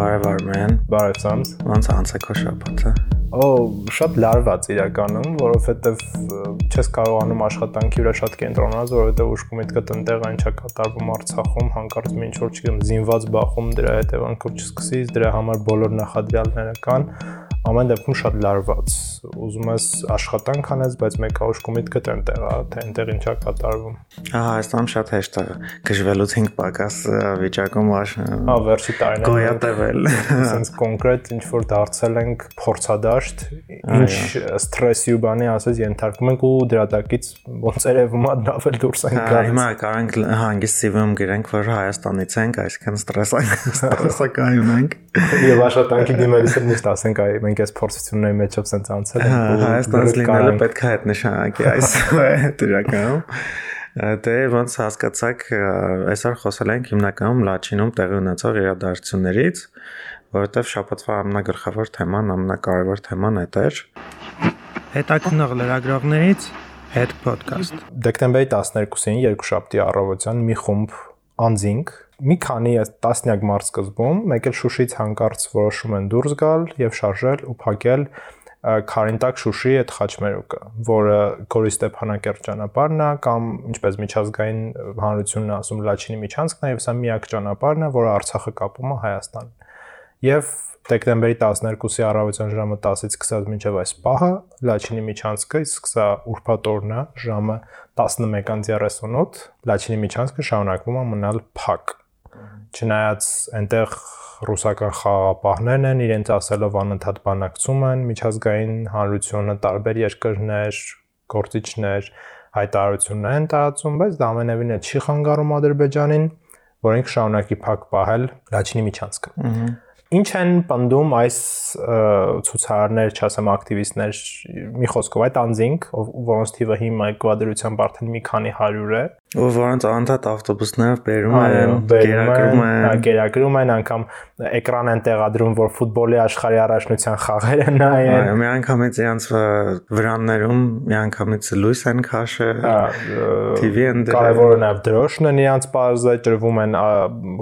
Բարևար մեն։ Բարև ցանց։ Ոնց անց է քո շաբաթը։ Օ, շատ լարված իրականում, որովհետև չես կարողանում աշխատանքի վրա շատ կենտրոնանալ, որովհետև ուշքումիդ կտնտեղ այն չա կատարվում Արցախում, հանկարծ ինչ որ չգիտեմ, զինված բախում դրա հետևանքով չսկսես, դրա համար բոլոր նախադրյալները կան ամեն դեպքում շատ լարված։ Ուզում ես աշխատանք անես, բայց մեկ աուշկու միտքդ այնտեղ է, թե այնտեղ ինչա կատարվում։ Ահա, Հայաստանում շատ հեշտ է գժվելուց 5 պակաս վիճակում հա վերջի տարին գոյատևել։ Սենց կոնկրետ ինչ որ դարձել ենք փորձադաշտ, ինչ ստրեսի ու բանի ասես ենթարկում ենք ու դրա տակից ոնց երևում է դավել դուրս ենք գալիս։ Հիմա կարանք հանգիստ CV-ում գրենք, որ Հայաստանից ենք, այսինքն ստրեսակ ստրեսակայում ենք։ Եվ աշխատանքի դիմելիս էլ միշտ ասենք այ մենք այս փորձությունների մեջով սենց անցել ենք Հայաստանից լինելը պետք է այդ նշանակի այս դրականում Դե ոնց հասկացաք, այսօր խոսել ենք հիմնականում Լաչինում տեղի ունեցող իրադարձություններից, որովհետև շաբաթվա ամենագլխավոր թեման, ամենակարևոր թեման այդ էր։ Հետաքնող լրագրողներից Head Podcast։ Դեկտեմբերի 12-ին երկուշաբթի առավոտյան մի խումբ անձինք մի քանի տասնյակ մարդ սկզբում, մեկ էլ Շուշից հանկարծ որոշում են դուրս գալ եւ շարժել ու փակել Քարինտակ Շուշի այդ խաչմերուկը, որը Գորի Ստեփանակերտ ճանապարհն է կամ ինչպես միջազգային հանրությունն է ասում Լաչինի միջանցքն է եւ սա միակ ճանապարհն է, որը Արցախը կապում է Հայաստանին։ Եւ դեկտեմբերի 12-ի առավոտյան ժամը 10-ից սկսած մինչև այս պահը Լաչինի միջանցքը, իսկ սա ուրբաթ օրն է, ժամը 11:38 Լաչինի միջանցքը շարունակվում է մնալ փակ չնայած այնտեղ ռուսական խաղապահներն են իրենց ասելով անընդհատ բանակցում են միջազգային հանրությունը տարբեր երկրներ, գործիչներ հայտարարություններ են տարածում, բայց դա ամենևին է չի խանգարում Ադրբեջանին, որ ինքը շարունակի փակ պահել Լաչինի միջանցքը։ Ինչ են պնդում այս ցուցարարներ, չասեմ ակտիվիստներ, մի խոսքով այդ անձինք, որոնց թիվը հիմա Էկվադորության արդեն մի քանի 100 է, Ու որոնց անդադ ավտոբուսներով բերում են, կերակրում են, կերակրում են, անգամ էկրան են տեղադրում, որ ֆուտբոլի աշխարհի առաջնության խաղերը նայեն։ Այո, մի անգամից իրանց վրաններում մի անգամից լույս են քաշել, TV են դրել։ Կարևորը նաև դրոշն են իրանց բազը, ջրվում են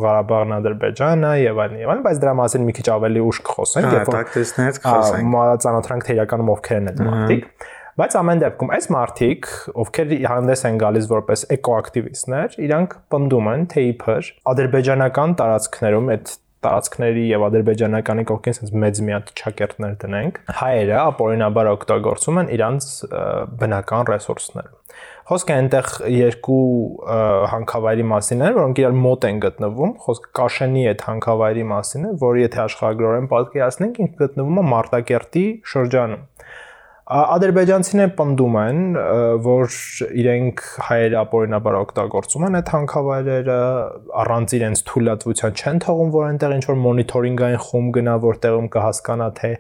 Ղարաբաղն, Ադրբեջանը եւ այլն եւ այլն, բայց դրա մասին մի քիչ ավելի ուշ կխոսենք, երբ որ տակտիստներից կխոսենք։ Ծանոթանք թե իրականում ովքեր են այդ մարդիկ։ Բայց ամեն դեպքում այս մարտիկ, ովքեր հանդես են գալիս որպես էկոակտիվիստներ, իրանք պնդում են, թե իբր ադրբեջանական տարածքներում այդ տարածքների եւ ադրբեջանականի կողքին sense մեծ մի հատ ճակերտներ դնենք հայերը ապօրինաբար օգտագործում են իրանց բնական ռեսուրսները խոսքը այնտեղ երկու հանքավայրի մասին է որոնք իրար մոտ են գտնվում խոսքը Կաշենի այդ հանքավայրի մասին է որը եթե աշխարհագրորեն պատկերացնենք ինքը գտնվում է Մարտակերտի շրջանում Ադրբեջանցիները պնդում են, որ իրենք հայերը ապօրինաբար օգտագործում են այդ հանքավայրերը, առանց իրենց թույլատվության չեն թողում, որ այնտեղ ինչ որ մոնիթորինգային խումբ գնա, որտեղում կհասկանա, թե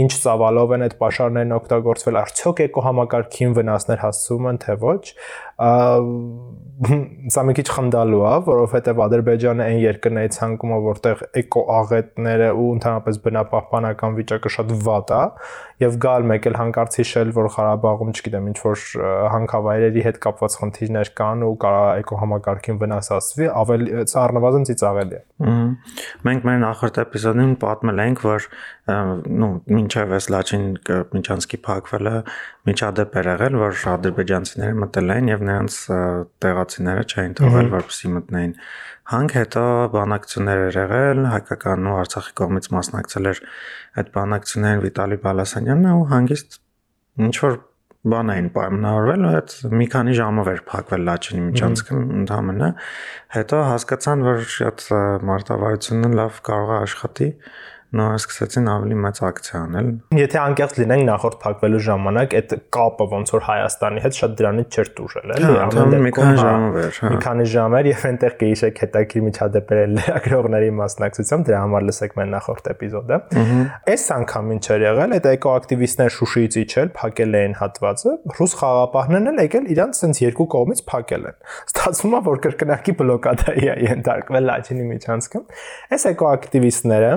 ինչ ծավալով են այդ պաշարներն օգտագործվել, արդյոք էկոհամակարգին վնասներ հասցվում են, թե ոչ սա մի քիչ խնդալու է, որովհետև Ադրբեջանը այն երկրն է ցանկում որտեղ էկո աղետները ու ընդհանրապես բնապահպանական վիճակը շատ վատ է, եւ գալ մեկ էլ հանկարծ հիշել, որ Ղարաբաղում, չգիտեմ, ինչ որ հանքավայրերի հետ կապված խնդիրներ կան ու կարա էկո համակարգին վնաս հասվի, ավելի առնվազն ծիծաղելի է։ Մենք մեր նախորդ էպիզոդին պատմել ենք, որ նո մինչև այս Լաչին Մինչանսկի փակվելը միջադեպ էր եղել, որ ադրբեջանցիները մտել են եւ նրանց տեղացիները չէին թողել, որպեսզի մտնեին հանք, հետո բանակցություններ էր եղել, հայկական ու Արցախի կողմից մասնակցել էր այդ բանակցություններին Վիտալի Բալասանյանն ու հանգիստ ինչ որ բան էին պայմանավորվել, այդ մի քանի ժամով էր փակվել Լաչինի միջանցքը ընդհանրապես։ Հետո հասկացան, որ շատ մարտավարությունը լավ կարող է աշխատի նոր սկսեցին ավելի մեծ ակցիա անել։ Եթե անկեղծ լինենք նախորդ փակվելու ժամանակ այդ կապը ոնց որ Հայաստանի հետ շատ դրանից չէր տուժել, էլի, ամեն մի քանի ժամով էր, հա։ Մի քանի ժամեր եւ այնտեղ կհիշեք հետաքրիր միջադեպեր լրագրողների մասնակցությամբ, դրա համար լսեք մեր նախորդ էպիզոդը։ Այս անգամ ինչ էր եղել, այդ էկոակտիվիստներ Շուշիից իջել, փակել էին հատվածը, ռուս խաղապահներն էլ եկել իրանց sense երկու կողմից փակել են։ Ստացվում է, որ կրկնակի բլոկադայի է ենթարկվել Լաչինի միջանցքը։ Այս էկոակտիվիստները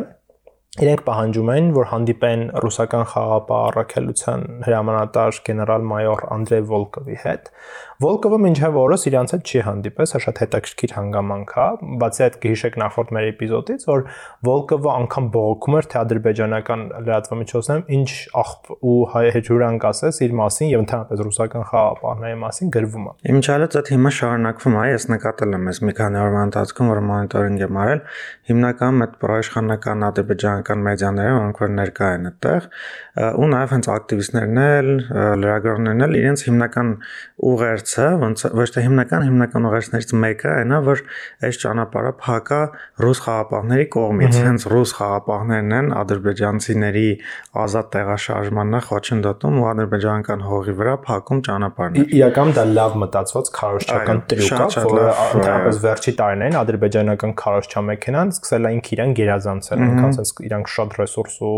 իրենք պահանջում են, որ հանդիպեն ռուսական խաղապահ առաքելության հրամանատար գեներալ-մայոր Անդրեյ Վոլկովի հետ, Վոլկովը մինչև օրս իրանց հետ չի հանդիպել, սա շատ հետաքրքիր հանգամանք է, բացի այդ կհիշեք նախորդ մեր էպիզոդից, որ Վոլկովը անգամ բողոքում էր թե ադրբեջանական լրատվամիջոցներում ինչ աղբ ու հեջուրանք ասես իր մասին եւ ընդհանրապես ռուսական խաղապահների մասին գրվում է։ Իմ չալած այդ հիմա շարունակվում է, ես նկատել եմ ես մի քանի օրվա ընթացքում, որ մոնիտորինգ եմ արել, հիմնական այդ պրոիշխանական ադրբեջանական մեդիաները, որոնք որ ներկա են այդտեղ, ու նաև հենց ակտիվիստներն էլ, լրագրողներն էլ իրենց հիմնական ուղերձը, ոնց ոչ թե հիմնական հիմնական ուղերձներից մեկը այն է, որ այս ճանապարհը փակա ռուս խաղապահների կողմից, հենց ռուս խաղապահներն են ադրբեջանցիների ազատ տեղաշարժմանն խոչընդոտում ու ադրբեջանական հողի վրա փակում ճանապարհներ։ Իրական դա լավ մտածված քարոշչական տրյուկ է, որը ընդհանրապես վերջի տարիներին ադրբեջանական քարոշչամեքենան սկսել է ինք իրան գերազանցել, ինքանց իրանք շատ ռեսուրս ու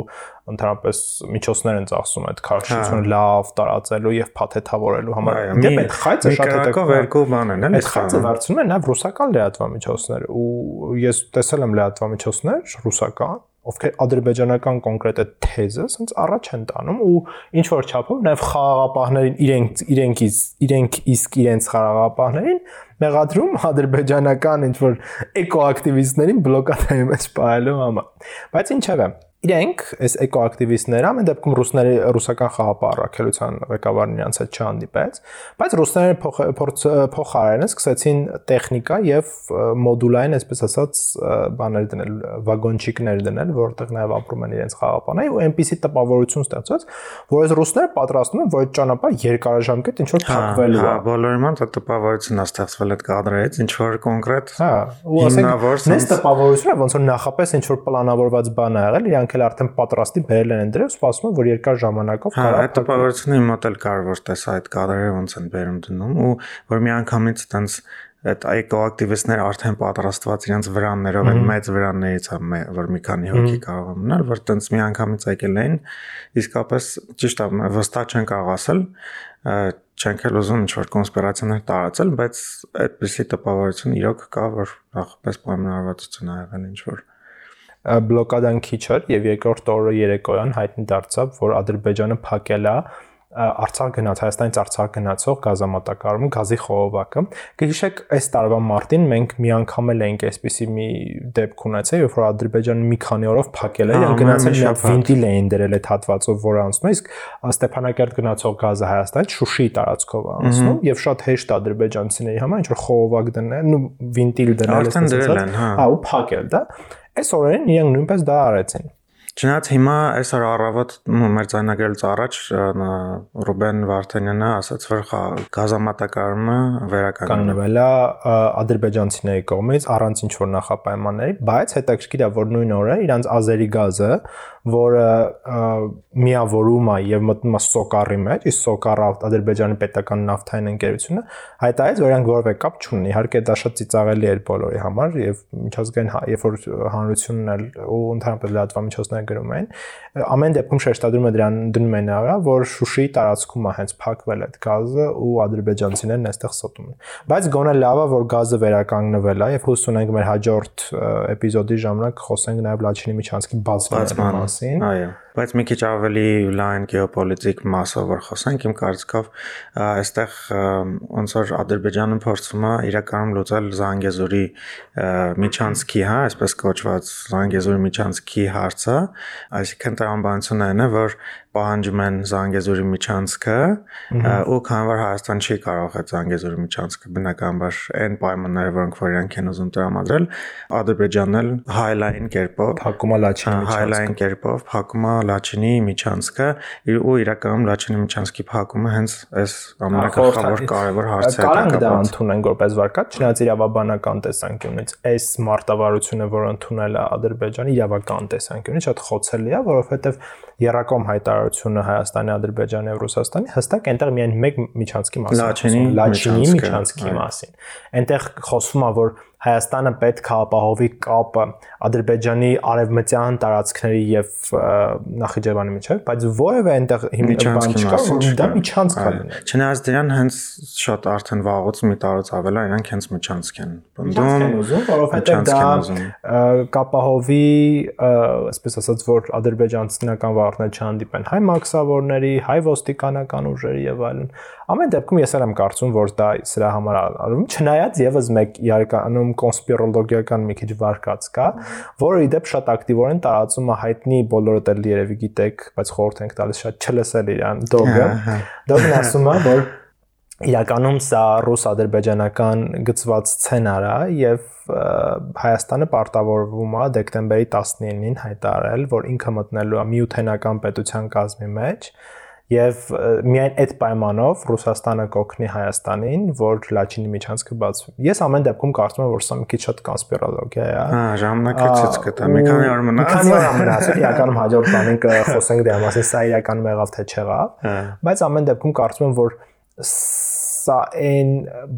ընդհանրապես միջոցներ են ծախսում այդ քարոշչությունը հա։ լավ տարածելու եւ փաթեթավորելու համար։ Դե այդ խայծը շատ հետաքրքիր երկու բան են, էլի։ Այդ խայծը վերցնում են նաեւ ռուսական լրատվամիջոցներ ու ես տեսել եմ լրատվամիջոցներ ռուսական ովքեր ադրբեջանական կոնկրետ այդ թեզը ասենց առաջ են տանում ու ինչ որ չափով նաև խաղաղապահներին իրենք իրենքից իրենք իսկ իրենց խաղաղապահներին մեղադրում ադրբեջանական ինչ որ էկոակտիվիստներին բլոկադայի մեջ պահելու համար բայց ինչևէ իրենք այս էկոակտիվիստները ամեն դեպքում ռուսների ռուսական խաղապարակելության ղեկավարն իրանց հետ չհանդիպեց, բայց ռուսները փոխարենը սկսեցին տեխնիկա եւ մոդուլային, այսպես ասած, բաներ դնել, վագոնչիկներ դնել, որտեղ նաեւ ապրում են իրենց խաղապաները ու այնպիսի տպավորություն ստացած, որ այս ռուսները պատրաստում են, որ ճանապարհ երկարաժամկետ ինչ որ հա, փակվելու է։ Հա, բոլորի մոտ այդ տպավորությունն է ստեղծվել այդ կադրերից, ինչ որ կոնկրետ։ Հա, ու ասենք, նես տպավորությունը ոնց որ նախապես ինչ որ պլանավորված բան ա եղել, իրանք նրանք էլ արդեն պատրաստի բերել են դրել, սպասում են, որ երկար ժամանակով կարա։ Հա, այդ տպավորությունը իմ մոտ էլ կար, որ տեսա այդ կադրերը ոնց են բերում դնում ու որ մի անգամից տենց այդ էկոակտիվիստները արդեն պատրաստված իրենց վրաններով են մեծ վրաններից է որ մի քանի հոգի կարող մնալ որ տենց մի անգամից եկել են իսկապես ճիշտ է վստահ չեն կարող ասել չենք էլ ուզում ինչ որ կոնսպիրացիաներ տարածել բայց այդպիսի տպավորություն իրոք կա որ նախապես պայմանավորվածություն ա եղել ինչ որ բլոկադան քիչ էր եւ երկրորդ օրը երեկոյան հայտնի դարձավ, որ Ադրբեջանը փակել է Արցախ գնաց Հայաստանից Արցախ գնացող գազամատակարարումը գազի խողովակը։ Գիշեք այս տարվա մարտին մենք մի անգամ էլ էինք այսպիսի մի դեպք ունեցել, երբ որ Ադրբեջանը մի քանի օրով փակել էր, գնացել մի վինտիլ էին դրել այդ հատվածով, որը անցնում է, իսկ Ստեփանակերտ գնացող գազը Հայաստանից Շուշիի տարածքով անցնում եւ շատ հեշտ ադրբեջանցիների համար ինչ որ խողովակ դնել, ու վինտիլ դնել, այսպես հա։ հա, ու փակել դա Այս օրերին իրենք նույնպես դա արեցին։ Չնայած հիմա այսօր առավոտ մեր ցանագրելուց առաջ Ռուբեն Վարդանյանը ասաց, որ գազամատակարարումը վերականգնվել է ադրբեջանցիների կողմից առանց ինչ որ նախապայմանների, բայց հետաքրքիր է, որ նույն օրը իրանց ազերի գազը որը միավորում է եւ մտնում է Սոկարի մեջ, իսկ Սոկարը Ադրբեջանի պետական նավթային ընկերությունը հայտարարեց, որ իրենք որևէ կապ չունեն։ Իհարկե դա շատ ծիծաղելի էր բոլորի համար եւ միջազգային հա, երբ որ հանրությունն էլ ու ընդհանրապես լրատվամիջոցները գրում են, ամեն դեպքում շեշտադրում է դրան դնում են արա, որ Շուշիի տարածքում է հենց փակվել այդ գազը ու ադրբեջանցիներն այստեղ ստում են։ Բայց գոնե լավ է, որ գազը վերականգնվել է եւ հույս ունենք մեր հաջորդ էպիզոդի ժամանակ խոսենք նաեւ Լաչինի միջանցքի բացման մասին։ Այո բայց մի քիչ ավելի լայն գեոպոլիտիկ մասով որ խոսենք իմ կարծիքով այստեղ ոնց որ Ադրբեջանը փորձում է իրականում լուծել Զանգեզուրի միջանցքի, հա, այսպես կոչված Զանգեզուրի միջանցքի հարցը, այսինքն տրամաբանությունը այն է, որ պահանջում են Զանգեզուրի միջանցքը ու քանի որ Հայաստան չի կարող այդ Զանգեզուրի միջանցքը բնականաբար այն պայմանները, որոնք որ իրանք են ուզում տրամադրել, Ադրբեջանն էլ highline կերպով փակում է Լաչինի միջանցքը, highline կերպով փակում է Լաչինի միջանցքը ու իրականում Լաչինի միջանցքի փակումը հենց այս ամենակարևոր կարևոր հարցը է։ Կարանք դա ընդունենք որպես վարկած, չնայած իրավաբանական տեսանկյունից այս մարտավարությունը, որ ընդունել է Ադրբեջանը իրավական տեսանկյունից շատ խոցելի է, որովհետև Երակոմ հայտարարությունը Հայաստանի, Ադրբեջանի եւ Ռուսաստանի հստակ այնտեղ միայն մեկ միջանցքի մասին, Լաչինի Լաչինի միջանցքի մասին։ Այնտեղ խոսվում է, որ Հայաստանը պետք է ապահովի կապը Ադրբեջանի արևմտյան տարածքների եւ Նախիջևանի միջեւ, բայց որևէ այնտեղ հիմնական չկա, դա միջանցք է Չնայած դրան հենց շատ արդեն վաղուց մի տարուց ավել է, իրանք հենց միջանցք են բնդում, որովհետեւ դա կապահովի, այսպես ասած, որ ադրբեջանցիական վարորդներ չհանդիպեն հայ մաքսավորների, հայ ոստիկանական ուժերի եւ այլն։ Ամեն դեպքում ես եմ կարծում, որ դա սրա համար արվում, չնայած եւս մեկ իրականում կոնսպիրոլոգիական մի քիչ վարկած կա, որը իդեպ շատ ակտիվորեն տարածում է հայտնի բոլորդ էլ երևի գիտեք, բայց խորհուրդ ենք տալիս շատ չլսել իրան դոգը։ Դոգն ասում է, որ իրականում սա ռուս-ադրբեջանական գծված սցենար է եւ Հայաստանը պարտավորվում է դեկտեմբերի 19-ին հայտարարել, որ ինքը մտնելու է միութենական պետության կազմի մեջ Եվ միայն այդ պայմանով Ռուսաստանը կօգնի Հայաստանին, որ Լաչինի միջանցքը բացվի։ Ես ամեն դեպքում կարծում եմ, որ սա մի քիչ շատ կոնսպիրոլոգիա է։ Հա, ժամանակից կտա։ Մի քանի օր մնաց։ քանի օր մնաց, իրականում հաջորդ բանին կխոսենք դրա մասին, սա իրականում եղավ թե չեղավ։ հա։ Բայց ամեն դեպքում կարծում եմ, որ սա այն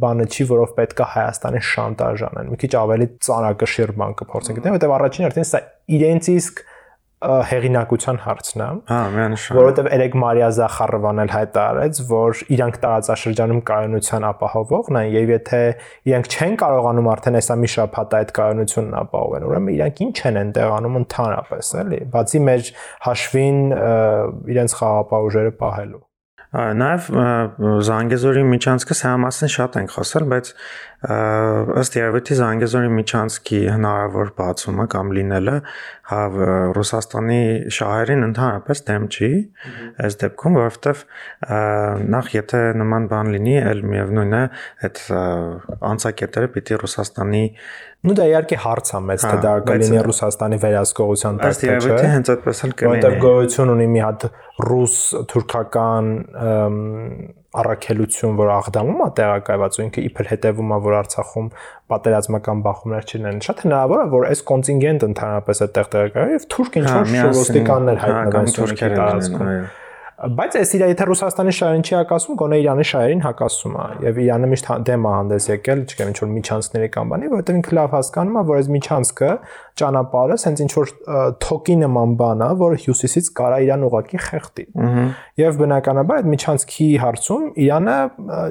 բանը չի, որով պետք է Հայաստանին շանտաժ անեն։ Մի քիչ ավելի ծանրակշիռ բան կփորձենք գտնել, որտեղ առաջին հերթին սա իրենց իսկ հեղինակության հարցն է։ Հա, միանշան։ Որովհետև Էրեկ Մարիա Զախարովան էլ հայտարարեց, որ իրանք տարածաշրջանում կայունության ապահովողն են եւ եթե իրանք չեն կարողանում արդեն այսա մի շաբաթ այդ կայունությունն ապահովել, ուրեմն իրանք ինչ են այնտեղ անում ընդհանրապես, էլի։ Բացի մեր հաշվին իրենց խաղապահ ուժերը պահելու։ Նաև Զանգեզուրի միջանցքը սա մասին շատ ենք խոսել, բայց ըստ երևույթի Զանգեզուրի միջանցքի հնարավոր բացումը կամ լինելը Ռուսաստանի շահերին ընդհանրապես դեմ չի այս դեպքում, որովհետև նախ եթե նման բան լինի, ել միևնույն է այդ անցակետերը պիտի Ռուսաստանի Ну դա իհարկե հարց է մեծ, թե դա կլինի Ռուսաստանի վերահսկողության տակ թե չէ։ Ըստ երևույթի հենց այդպես էլ կլինի։ Որտեղ գոյություն ունի մի հատ ռուս-թուրքական առաքելություն, որ աղդամում է տեղակայված ու ինքը իբր հետևում է, որ Արցախում պատերազմական բախումներ չլինեն։ Շատ հնարավոր է, որ այս կոնտինգենտը ընդհանրապես այդտեղ տեղակայվի եւ թուրք ինչ-որ շոստիկաններ հայտնվեն թուրքերի տարածքում բայց այս իրա եթե Ռուսաստանի շահերին չի հակասում, գոնե Իրանի շահերին հակասում է եւ Իրանը միշտ դեմ է հանդես եկել, չգիտեմ ինչ որ միջանցքների կամ բանի, որովհետեւ ինքը լավ հասկանում է, որ այս միջանցքը ճանապարհը սենց ինչ որ թոկի նման բան է, որը հյուսիսից կարա Իրան ուղակի խեղդի։ Եվ բնականաբար այդ միջանցքի հարցում Իրանը,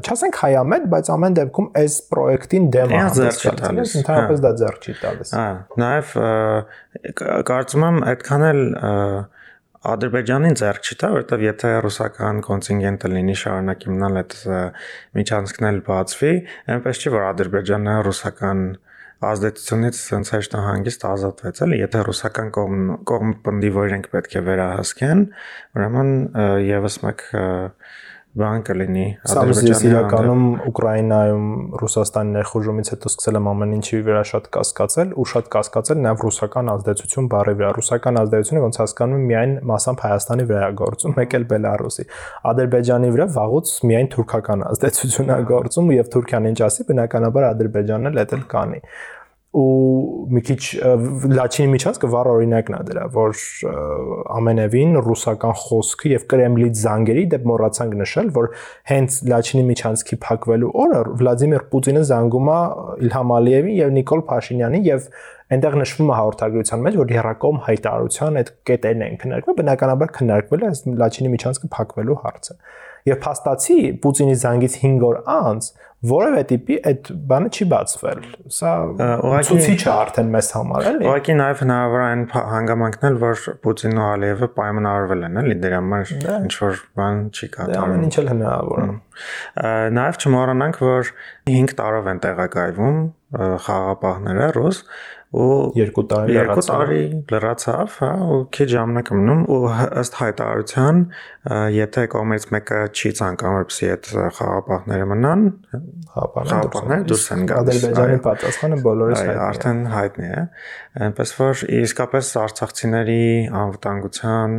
չասենք հայամետ, բայց ամեն դեպքում այս պրոյեկտին դեմ է հանդես գալիս։ Ընդհանրապես դա ձեռք չի տալիս։ Հա, նաեւ կարծում եմ այդքան էլ Ադրբեջանին ձեռք չի տա, որովհետև եթե ռուսական կոնտինգենտը լինի շարունակի մնալ այդ միջանցքն էլ բացվի, այնպես չի որ Ադրբեջանը ռուսական ազդեցությունից ցենց հեշտ հանգիստ ազատվեց, էլի, եթե ռուսական կողմ կողմ պնդի որ իրենք պետք է վերահասկեն, ուրեմն եւս մեկ բան կլինի Ադրբեջանի իրականում Ուկրաինայում Ռուսաստանի ներխուժումից հետո սկսել եմ ամեն ինչի վրա շատ կասկածել ու շատ կասկածել նաև ռուսական ազդեցություն բարի վրա ռուսական ազդեցությունը ոնց հասկանում եմ միայն մասամբ Հայաստանի վրա է գործում մեկ էլ Բելարուսի Ադրբեջանի վրա վաղուց միայն թուրքական ազդեցություն է գործում եւ Թուրքիան ինչ ասի բնականաբար Ադրբեջանն էլ դա կանի ու մի քիչ Լաչինի միջանցքը վառ օրինակն է դրա, որ ամենևին ռուսական խոսքը եւ Կրեմլից զանգերի դեպ մոռացանք նշել, որ հենց Լաչինի միջանցքի փակվելու օրը Վլադիմիր Պուտինը զանգում է Իլհամ Ալիևին եւ Նիկոլ Փաշինյանին եւ այնտեղ նշվում է հաղորդագրության մեջ, որ երակոմ հայտարարության այդ կետերն են քննարկվել, բնականաբար քննարկվել է Լաչինի միջանցքը փակվելու հարցը եւ փաստացի Պուտինի զանգից 5 օր անց որևէ տիպի այդ բանը չի բացվել։ Սա ցուցիչ է արդեն մեզ համար, էլի։ Ուղղակի նաեւ հնարավոր այն հանգամանքն էլ, որ Պուտինն ու Ալիևը պայմանավորվել են, էլի դրա համար դե։ ինչ որ բան չի կատարվում։ Ամեն ինչ էլ հնարավոր է։ Նաեւ չմոռանանք, որ 5 տարով են տեղակայվում խաղապահները ռուս ու երկու տարի երկու տարի լրացավ, հա, ու քիչ ժամանակ մնում ու ըստ հայտարարության, եթե կողմից մեկը չի ցանկանում, որպեսզի այդ խաղապահները մնան, խաղապահները դուրս են գալիս։ Ադրբեջանի պատասխանը բոլորիս հայտնի է։ Արդեն հայտնի է։ Այնպես որ իսկապես արցախցիների անվտանգության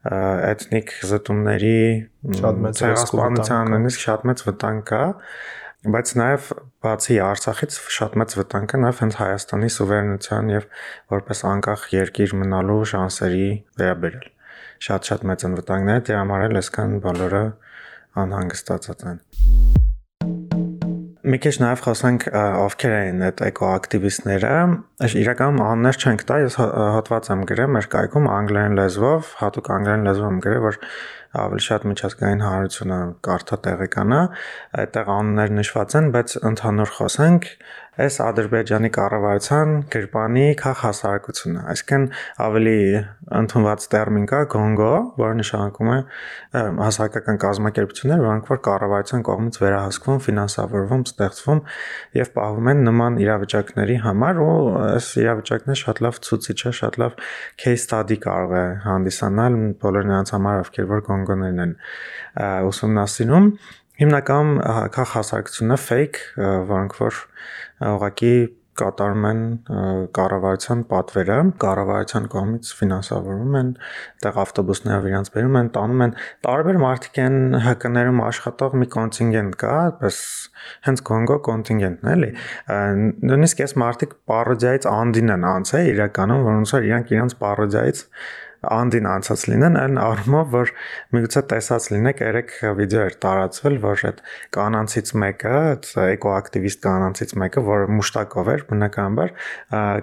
էթնիկ զտումների շատ մեծ ռիսկության նույնիսկ շատ մեծ վտանգ կա բայց նաև բացի Արցախից շատ մեծ վտանգ է նաև հենց Հայաստանի սուվերենության եւ որպես անկախ երկիր մնալու շանսերի վերաբերել։ Շատ-շատ մեծ են վտանգները, դրա համար էլ այսքան բոլորը անհանգստացած են։ Մի քիչ նաև խոսանք ովքեր են այդ էկոակտիվիստները, իրականում անուններ չենք տա, ես հոդված եմ գրել մեր կայքում անգլերեն լեզվով, հատուկ անգլերեն լեզվով գրել, որ ավելի շատ միջազգային հանրությունը կարդա տեղեկանա, այդտեղ անուններ նշված են, բայց ընդհանուր խոսենք, այս Ադրբեջանի կառավարության գրպանի քաղաքասարակությունը, այսինքն ավելի ընդունված տերմին կա Կոնգո, որը նշանակում է հասարակական կազմակերպություններ, որոնք որ կառավարության կողմից վերահսկվում, ֆինանսավորվում, ստեղծվում եւ պահվում են նման իրավիճակների համար ու այս իրավիճակները շատ լավ ցուցիչ է, շատ լավ case study կարող է հանդիսանալ բոլոր նրանց համար, ովքեր որ Կոնգոներն են ուսումնասիրում հիմնական քաղաքասարակությունը fake, որոնք որ ուղղակի կատարում են կառավարության պատվերը, կառավարության կողմից ֆինանսավորվում են, այդտեղ ավտոբուսներով իրանց բերում են, տանում են, տարբեր մարդիկ են ՀԿ-ներում աշխատող մի կոնտինգենտ կա, այպես հենց Կոնգո կոնտինգենտն էլի։ Նույնիսկ այս մարդիկ պարոդիայից անդին են անցել իրականում, որոնց որ իրանք իրանք պարոդիայից անդին անցած լինեն, այն առումով, որ միգուցե տեսած լինեք, երեք վիդեո էր տարածվել, որ այդ կանանցից մեկը, այդ էկոակտիվիստ կանանցից մեկը, որը մուշտակով էր, բնականաբար,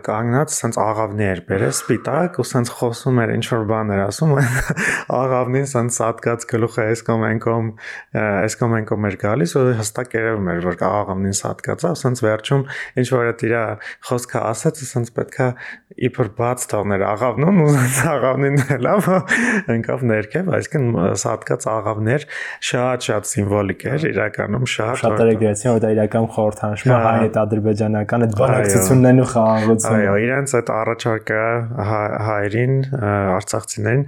կանգնած սենց աղավնի էր բերել սպիտակ ու սենց խոսում էր ինչ որ բաներ ասում, աղավնին սենց սատկած գլուխը այս կամ այն կողմ, այս կամ այն կողմ էր գալիս ու հստակ երևում էր, որ աղավնին սատկած է, սենց վերջում ինչ որ այդ իր խոսքը ասաց, սենց պետքա իբր բաց թողներ աղավնուն ու սենց աղավնի աղավնին լավ ընկավ ներքև, այսինքն սատկած աղավներ շատ-շատ սիմվոլիկ էր, իրականում շատ շատերը գրեցին, որ դա իրական խորհրդանշում է հայ հետ ադրբեջանական այդ բանակցություններն ու խաղաղությունը։ Այո, իրենց այդ առաջարկը հայերին, արցախցիներին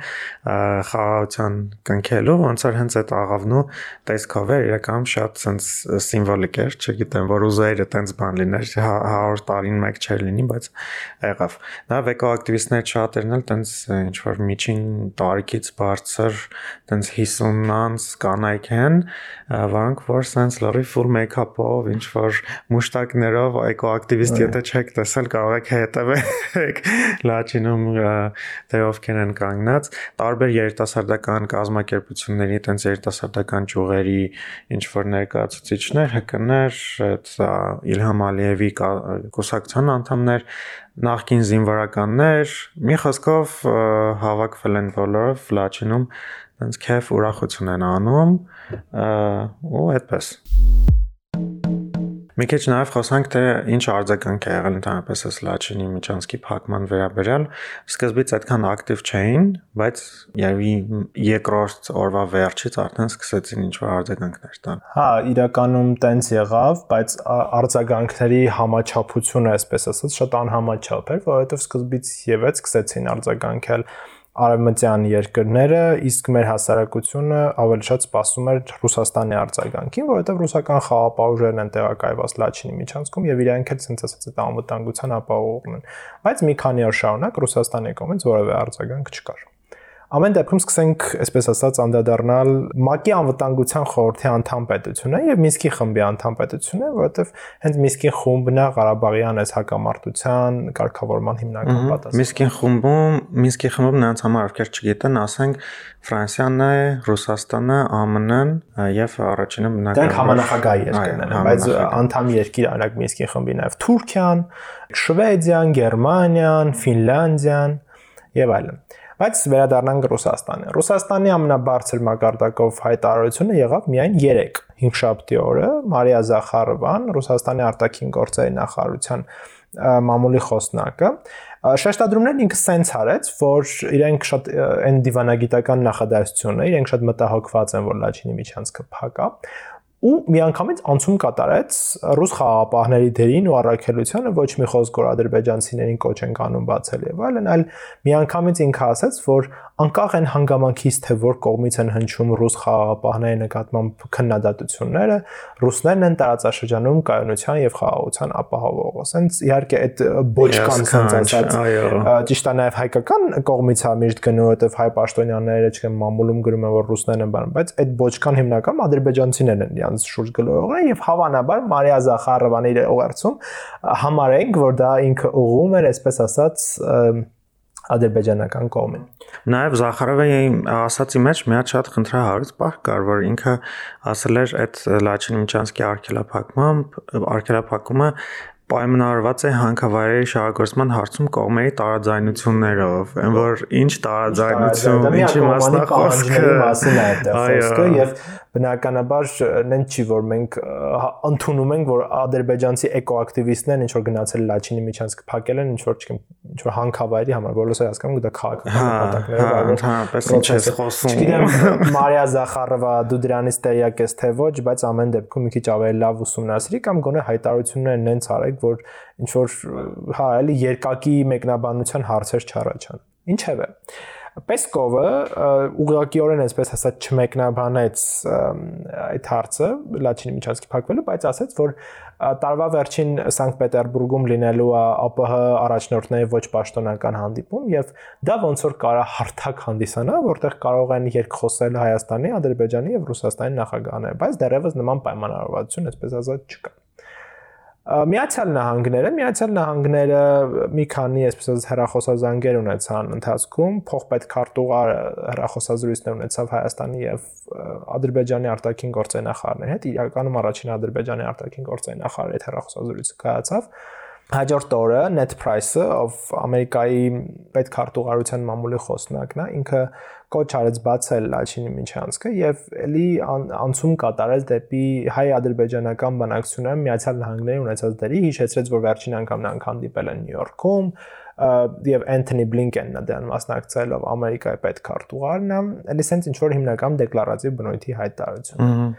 խաղաղության կնքելու, ոնց որ հենց այդ աղավնու տեսքով էր, իրականում շատ sense սիմվոլիկ էր, չգիտեմ, որ ուզեիր այտենց բան լիներ 100 հա, տարին մեկ չէր լինի, բայց եղավ։ Նա վեկոակտիվիստներ շատերն էլ տենց ինչ որ միջին տարիքից բարձր տենց 50-անց կանայք են, որոնք որ sense լրի full make-up-ով, ինչ որ մուշտակներով էկոակտիվիստ եթե չեք տեսել, կարող եք հետևեք լաչինում թե ովքեր են կանգնած, տարբեր երիտասարդական կազմակերպությունների տենց երիտասարդական ճյուղերի ինչ որ ներկայացուցիչներ, հկներ, այդ Իլհամ Ալիևի կուսակցության անդամներ նախկին զինվորականներ, մի խոսքով հավաքվել են բոլորը Ֆլաչինում, այնց քեֆ ուրախություն են անում ու այդպես։ Մի քիչ նաև խոսանք թե ինչ արձագանք է եղել ընդհանրապես այս Լաչինի Միչանսկի փակման վերաբերյալ։ Սկզբից այդքան ակտիվ չէին, բայց երևի երկրորդ օրվա վերջից արդեն սկսեցին ինչ-որ արձագանքներ տալ։ Հա, իրականում տենց եղավ, բայց արձագանքների համաչափությունը, այսպես ասած, շատ անհամաչափ էր, որովհետև սկզբից եւս սկսեցին արձագանքել արևմտյան երկրները, իսկ մեր հասարակությունը ավելի շատ սպասում էր Ռուսաստանի արձագանքին, որովհետև ռուսական խաղապահուժերն են տեղակայված Լաչինի միջանցքում եւ իրանք էլ ցենց ասած այդ անվտանգության ապահովողն են։ Բայց մի քանի օր շարունակ Ռուսաստանի կողմից որևէ արձագանք չկար։ Ամեն դեպքում սկսենք, այսպես ասած, անդրադառնալ ՄԱԿ-ի անվտանգության խորհրդի անդամ պետությունը եւ Մինսկի խմբի անդամ պետությունը, որովհետեւ հենց Մինսկի խումբն է Ղարաբաղյան այս հակամարտության կարգավորման հիմնական պատասխանը։ Մինսկի խումբում, Մինսկի խմբում նրանց համար ովքեր չգիտեն, ասենք Ֆրանսիան է, Ռուսաստանը, ԱՄՆ-ն եւ առաջինը բնական Դրանք համանախագահ երկրներ են, բայց անդամ երկիր արագ Մինսկի խմբի նաեւ Թուրքիան, Շվեդիան, Գերմանիան, Ֆինլանդիան եւ այլն։ Բայց վերադառնանք Ռուսաստանին։ Ռուսաստանի ամենաբարձր մակարդակով հայտարարությունը եղավ միայն 3 հինգշաբթի օրը Մարիա Զախարովան, Ռուսաստանի արտաքին գործերի նախարարության մամուլի խոսնակը շեշտադրումներն ինքը սենց արեց, որ իրենք շատ այն դիվանագիտական նախադասություն է, իրենք շատ մտահոգված են, որ Լաչինի միջանցքը փակա ու միանգամից անցում կատարեց ռուս խաղապահների դերին ու առաքելությանը ոչ մի խոսք որ ադրբեջանցիներին կոչ են անում բացել եւ այլն, այլ միանգամից ինքը ասաց, որ անկախ են հանգամանքից թե որ կողմից են հնչում ռուս խաղապահների նկատմամբ քննադատությունները, ռուսներն են տարածաշրջանում կայունության եւ խաղաղության ապահովողը։ Սենց իհարկե այդ բոչկան սենց ասած ճիշտ է նաեւ հայկական կողմից է միշտ գնում, որովհետեւ հայ պաշտոնյաները, չգիտեմ, մամուլում գրում են որ ռուսներն են բան, բայց այդ բոչկան հիմնական ադրբեջանցիներն են իրանց շուրջ գլորողները եւ հավանաբար Մարիա Զախարովանի ուղերձում համարենք, որ դա ինքը ուղում էր, այսպես ասած, ադրբեջանական կողմին։ Նաև Զախարովի ասացի մեջ մի հատ շատ խնդրահարույց բառ կար, որ ինքը ասել էր այդ Լաչին Միչանսկի արգելափակմամբ արգելափակումը պայմանավորված է հանքավայրերի շահագործման հարցում կողմերի տարաձայնություններով, այն որ ինչ տարաձայնություն, ինչի մասնա խոսքը մասին է այդտեղ խոսքը եւ բնականաբար նեն չի որ մենք ընդունում ենք որ ադրբեջանցի էկոակտիվիստներն ինչ որ գնացել Լաչինի միջանցք փակել են ինչ որ չգիտեմ ինչ որ հանքավայրի համար բոլորս հասկանում դա քաղաքական նպատակներով այլ ընդհանրապես ինչ ես խոսում չգիտեմ Մարիա Զախարովա դու դրանից տեղյակ ես թե ոչ բայց ամեն դեպքում մի քիչ ավելի լավ ուսումնասիրի կամ գոնե հայտարարություններ նենց արեք որ ինչ որ հա էլի երկակի մեկնաբանության հարցեր չառաջան ինչևէ Պեսկովը ուղղակիորեն այսպես ասած չմեկնաբանեց այդ հարցը Լաչինի միջանցքի փակվելու, բայց ասաց, որ տարվա վերջին Սանկտ Պետերբուրգում լինելու է ԱՊՀ առաջնորդների ոչ պաշտոնական հանդիպում եւ դա ոնց որ կարա հարթակ հանդիսանա, որտեղ կարող են երկխոսել Հայաստանի, Ադրբեջանի եւ Ռուսաստանի նախագահները, բայց դեռևս նման պայմանավորվածություն այսպես ասած չկա։ Միացյալ Նահանգները, Միացյալ Նահանգները մի քանի, այսպես ասած, հերախոսազանգեր ունեցան ընթացքում, փոխպետ քարտուղար հերախոսազրույցներ ունեցավ Հայաստանի եւ Ադրբեջանի արտաքին գործերի նախարարների հետ, իրականում առաջին Ադրբեջանի արտաքին գործերի նախարարի հետ հերախոսազրույցը կայացավ հաջորդ օրը Net Price-ը, ով Ամերիկայի պետքարտուղարության մամուլի խոսնակն է, ինքը կոչ արեց բացել Լաչինի միջանցքը եւ ելի անցում կատարել դեպի հայ-ադրբեջանական բանակցությունները Միացյալ Նահանգների ունեցած դերի, հիշեցրեց, որ վերջին անգամ նրանք հանդիպել են Նյու Յորքում եւ Անթոնի Բլինկենն է դրան մասնակցել ով Ամերիկայի պետքարտուղարն է, ելի սենց ինչ որ հիմնական դեկլարատիվ բնույթի հայտարարություն։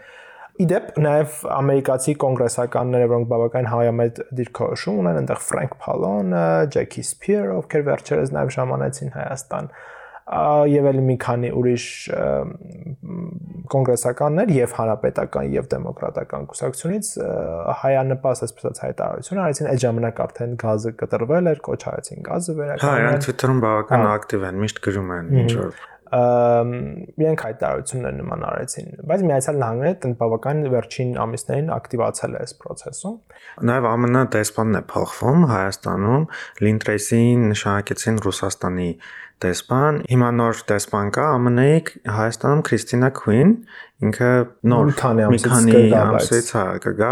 Իդեպ նաև ամերիկացի կոնգրեսականները, որոնք բավական հայամետ դիրքորոշում ունեն, այնտեղ Ֆրանկ Փալոնը, Ջեքի Սփիեր, ովքեր վերջերս նաև ժամանեցին Հայաստան, եւ ելի մի քանի ուրիշ կոնգրեսականներ եւ հանրապետական եւ դեմոկրատական կուսակցությունից հայանպաստ այսպես հայտարարություն արեցին այդ ժամանակ արդեն գազը կտրվել էր, կոչ արեցին գազը վերականգնել։ Հա, իրանք Twitter-ում բավական ակտիվ են, միշտ գրում են ինչ որ իրենք հայտարարություններ նման արեցին, բայց Միացյալ Նահանգները տնդ բավական վերջին ամիսներին ակտիվացել է այս process-ում։ Նաև ԱՄՆ դեսպանն է փոխվում Հայաստանում, Լինտրեյսին նշանակեցին Ռուսաստանի դեսպան, հիմա նոր դեսպան կա ԱՄՆ-ի Հայաստանում Քրիստինա Քուին, ինքը նոր մի քանի ամսից հա կգա,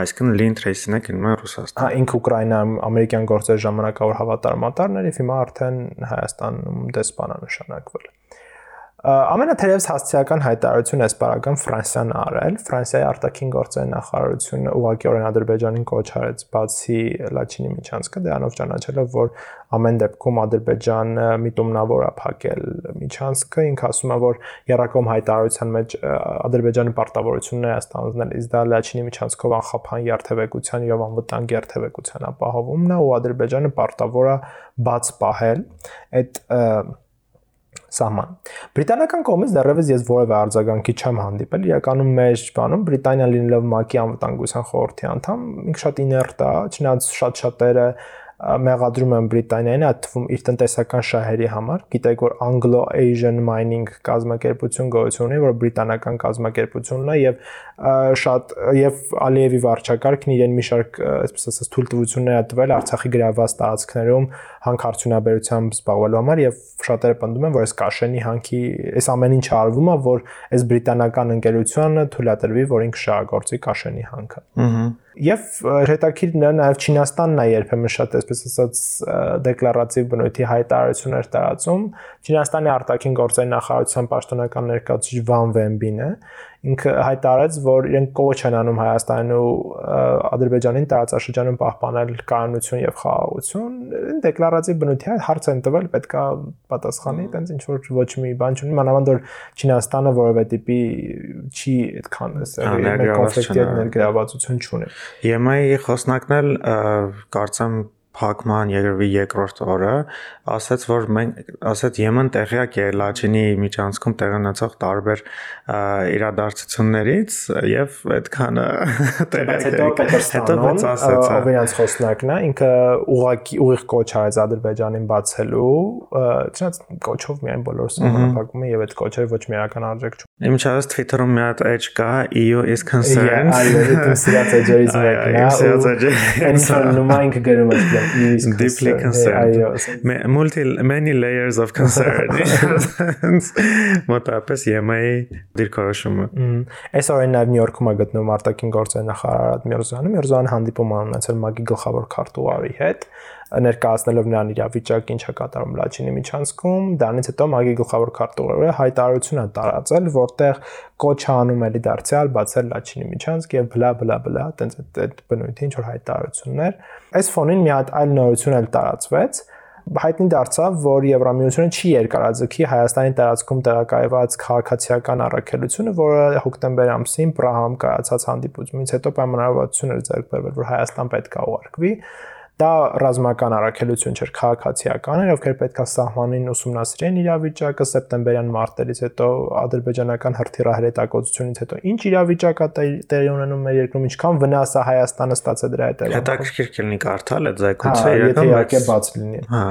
այսինքն Lynn Tracy-ն է գնում Ռուսաստան։ Հա, ինքը Ուկրաինայում ամերիկյան գործերի ժամանակավոր հավատարմատարներ եւ հիմա արդեն Հայաստանում դեսպան է նշանակվել։ Ամենաթերևս հասցեական հայտարարությունը ասպարական Ֆրանսիան արել։ Ֆրանսիայի արտաքին գործերի նախարարությունը ուղղակիորեն Ադրբեջանին կոչ արեց բացի Լաչինի միջանցքը, դրանով ճանաչելով, որ ամեն դեպքում Ադրբեջանը միտումնավոր է փակել միջանցքը, ինքը ասում է, որ Երակոմ հայտարարության մեջ Ադրբեջանի պարտավորությունները է ստանձնել, իսկ դա Լաչինի միջանցքով անխափան երթևեկության եւ անվտանգ երթևեկության ապահովումն է, ու Ադրբեջանը պարտավոր է բաց պահել այդ սահման։ Բրիտանական կողմից դեռևս ես որևէ արձագանքի չեմ հանդիպել։ Իրականում մեր բանում Բրիտանիան լինելով ՄԱԿ-ի անվտանգության խորհրդի անդամ, ինքը շատ իներտ է, չնայած շատ շատերը մեղադրում են Բրիտանիային, այդ թվում իր տնտեսական շահերի համար։ Գիտեք, որ Anglo-Asian Mining կազմակերպություն գոյություն ունի, որ բրիտանական կազմակերպությունն է եւ շատ եւ Ալիևի վարչակարգն իրեն մի շարք, այսպես ասած, թույլտվություններ է տվել Արցախի գրաված տարածքներում հանքարդյունաբերությամբ զբաղվելու համար եւ շատերը պնդում են, որ այս Կաշենի հանքի այս ամեն ինչը արվում է, որ այս բրիտանական ընկերությունը թույլատրվի, որ ինքը շահագործի Կաշենի հանքը։ Ահա Եվ հետաքրքիրն է նաև Չինաստանն է երբեմն շատ այսպես ասած դեկլարատիվ բնույթի հայտարարություններ տարածում։ Չինաստանի արտաքին գործերի նախարարության պաշտոնական ներկայացուցիչ Վան Վենբին է, ինքը հայտարարեց, որ իրենք կոչ են անում Հայաստանին ու Ադրբեջանին տարածաշրջանում պահպանել կայունություն եւ խաղաղություն։ Դեկլարատիվ բնույթի հարց են տվել, պետքա պատասխանի, տենց ինչ որ ոչ մի բան չունի, մանավանդ որ Չինաստանը որևէ տիպի չի այդքան կոնֆլիկտի ներգրավվածություն չունի։ ԵՄ-ի խոսնակն էլ կարծեմ փակման երևի երկրորդ օրը ասաց որ մենք ասաց ԵՄ-ն տեղյակ է Լաչինի միջանցքում տեղանացող տարբեր իրադարձություններից եւ այդքանը տեղյակ հետո հետո ոնց ասաց ով իրանց խոսնակն է ինքը ուղակի ուղիղ կոչ արեց Ադրբեջանին բացելու չնայած կոչով միայն բոլորս համապակում են եւ այդ կոչերը ոչ միական արժեք չունի Իմ չարս Twitter-ում մի հատ edge կա EU is concerned այո այդ սիրած edge-ից մեկն է սիրած edge այն նոմա ինքը գրում է deeply concerned. multi many layers of concern. մոտապես EMA-ի դիրքորոշումը այս օրին նաև Նյու Յորքում է գտնվում արտաքին գործերի նախարար Արադ Միրզյանը Միրզյանը հանդիպում ունեցել ՄԱԳ-ի գլխավոր քարտուղարի հետ ներկայացնելով նրան իրավիճակը ինչա կատարում Լաչինի միջանցքում, դրանից հետո ՄԱԳ-ի գլխավոր քարտուղարը հայտարարություն է տարածել, որտեղ կոչ անում էլի դարձյալ բացել Լաչինի միջանցք եւ բլա բլա բլա, տենց այդ բնույթի ինչ որ հայտարարություններ։ Այս ֆոնին մի հատ այլ նորություն էլ տարածվեց, հայտնի դարձավ, որ Եվրամիությունը չի երկարաձգի Հայաստանի տարածքում տեղակայված քաղաքացիական առաքելությունը, որը հոկտեմբեր ամսին Պրահայում կայացած հանդիպումից հետո պայմանավորվածություն էր ձեռք բերվել, որ Հայաստան պետք է ուղարկվի դա ռազմական առաքելություն չէր քաղաքացիական էր, ովքեր պետքա սահմանին ուսումնասիրեն իրավիճակը սեպտեմբերյան մարտերից հետո ադրբեջանական հրթիռահրետակոծությունից հետո ինչ իրավիճակ է տեղի ունենում մեր երկրում, ինչքան վնաս է Հայաստանը ստացել դրա հետ։ Հետաքրքիր կլինի կարդալ այդ զեկույցը իրական, բայց բաց լինի։ Հա,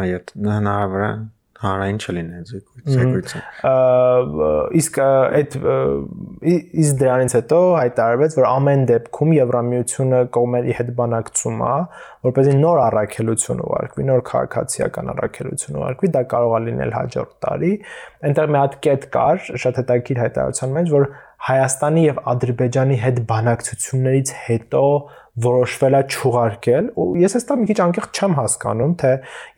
հնարավոր է Հարային չլիներ զեկույցը։ Իսկ այդ իսկ դրանից հետո հայտարարվեց, որ ամեն դեպքում Եվրամիությունը կողմերի հետ բանակցում է, որպեսզի նոր առաքելություն ուղարկվի, նոր քաղաքացիական առաքելություն ուղարկվի, դա կարող է լինել հաջորդ տարի։ Այնտեղ մի հատ կետ կար, շատ հետաքրքիր հայտարարության մեջ, որ Հայաստանի եւ Ադրբեջանի հետ բանակցություններից հետո որոշվել է չուղարկել ու ես էստա մի քիչ անկեղծ չեմ հասկանում թե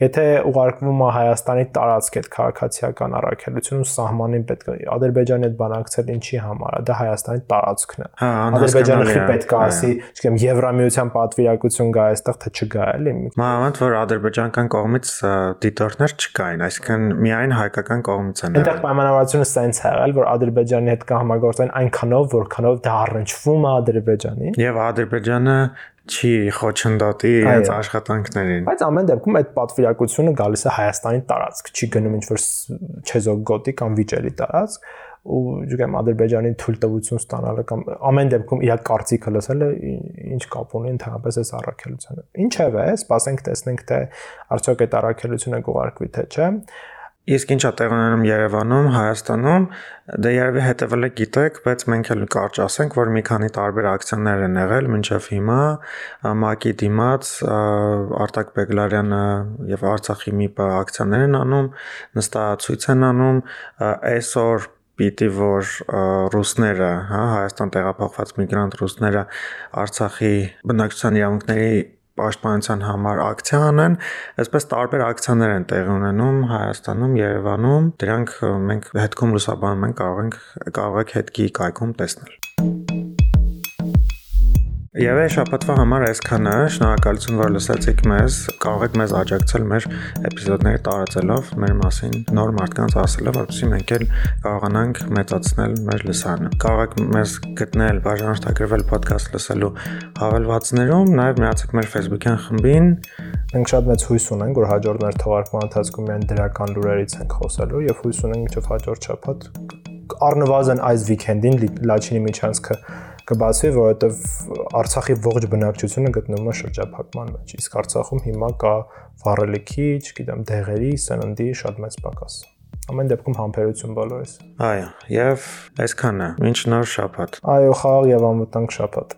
եթե ուղարկվում է Հայաստանի տարածք այդ քաղաքացիական առաքելությունը սահմանին պետք է Ադրբեջանի հետ բանակցել ինչի համար է դա Հայաստանի տարածքն է հա, Ադրբեջանը խի պետք է ասի չգիտեմ Եվրամիության պատվիրակություն գա այստեղ թե չգա էլի Մանավանդ որ ադրբեջանական կողմից դիտորդներ չկային այսինքն միայն հայկական կողմից են Այնտեղ պայմանավորվածությունը սենց է եղել որ Ադրբեջանի հետ կհամագործեն այնքանով որքանով դա առնչվում է Ադրբեջանին Եվ Ադրբեջանը չի խոչընդոտի իրենց աշխատանքներին։ Բայց ամեն դեպքում այդ պատվիրակությունը գալիս է Հայաստանի տարածք, չի գնում ինչ-որ չեզոք գոտի կամ վիճելի տարածք ու ջուկեմ Ադրբեջանի թույլտվություն ստանալը կամ ամեն դեպքում իր կարծիքը լսելը ինչ կապ ունի ընդհանրապես այս առաքելությանը։ Ինչևէ, սպասենք տեսնենք թե արդյոք այդ առաքելությունը կուղարկվի թե չէ։ Իսկ ինչա տեղ ունենում Երևանում, Հայաստանում, դե երևի հետևել եք գիտեք, բայց մենք էլ կարճ ասենք, որ մի քանի տարբեր ակցիաներ են եղել մինչև հիմա, ՄԱԿ-ի դիմաց Արտակ Բեգլարյանը եւ Արցախի ՄԻՊ-ը ակցիաներ են անում, նստացույց են անում, այսօր պիտի որ ռուսները, հա, Հայաստան տեղափոխված միգրանտ ռուսները Արցախի բնակչության իրավունքների պաշտպանության համար ակցիա անեն, այսպես տարբեր ակցիաներ են տեղի ունենում Հայաստանում, Երևանում։ Դրանք մենք հետքում լուսաբանում ենք, կարող ենք կարող եք հետքի կայքում տեսնել։ Եվ այս շաբաթվա համար այսքանը։ Շնորհակալություն, որ լսեցիք մեզ։ Կարող եք մեզ աջակցել մեր էպիզոդները տարածելով, մեր մասին նոր մարդկանց ասելով, որպեսզի մենք էլ կարողանանք մեծացնել մեր լսարանը։ Կարող եք մեզ գտնել բաժանորդագրվել ոդքասթ լսելու հավելվածներում, նաև միացեք մեր Facebook-յան խմբին։ Մենք շատ մեծ հույս ունենք, որ հաջորդ մեր թողարկման ընթացքում միայն դրական լուրերից ենք խոսելու եւ հույս ունենք մինչև հաջորդ շաբաթ առնվազն այս վիկենդին Լաչինի միջանցքը կբացվի, որովհետև Արցախի ողջ բնակչությունը գտնվում է շրջափակման մեջ։ Իսկ Արցախում հիմա կա վառելիքի, չգիտեմ, դեղերի, սննդի շատ մեծ պակաս։ Ամեն դեպքում համբերություն բոլորիս։ Այո, եւ այսքանը։ Ինչ նոր շաբաթ։ Այո, խաղ եւ անվտանգ շաբաթ։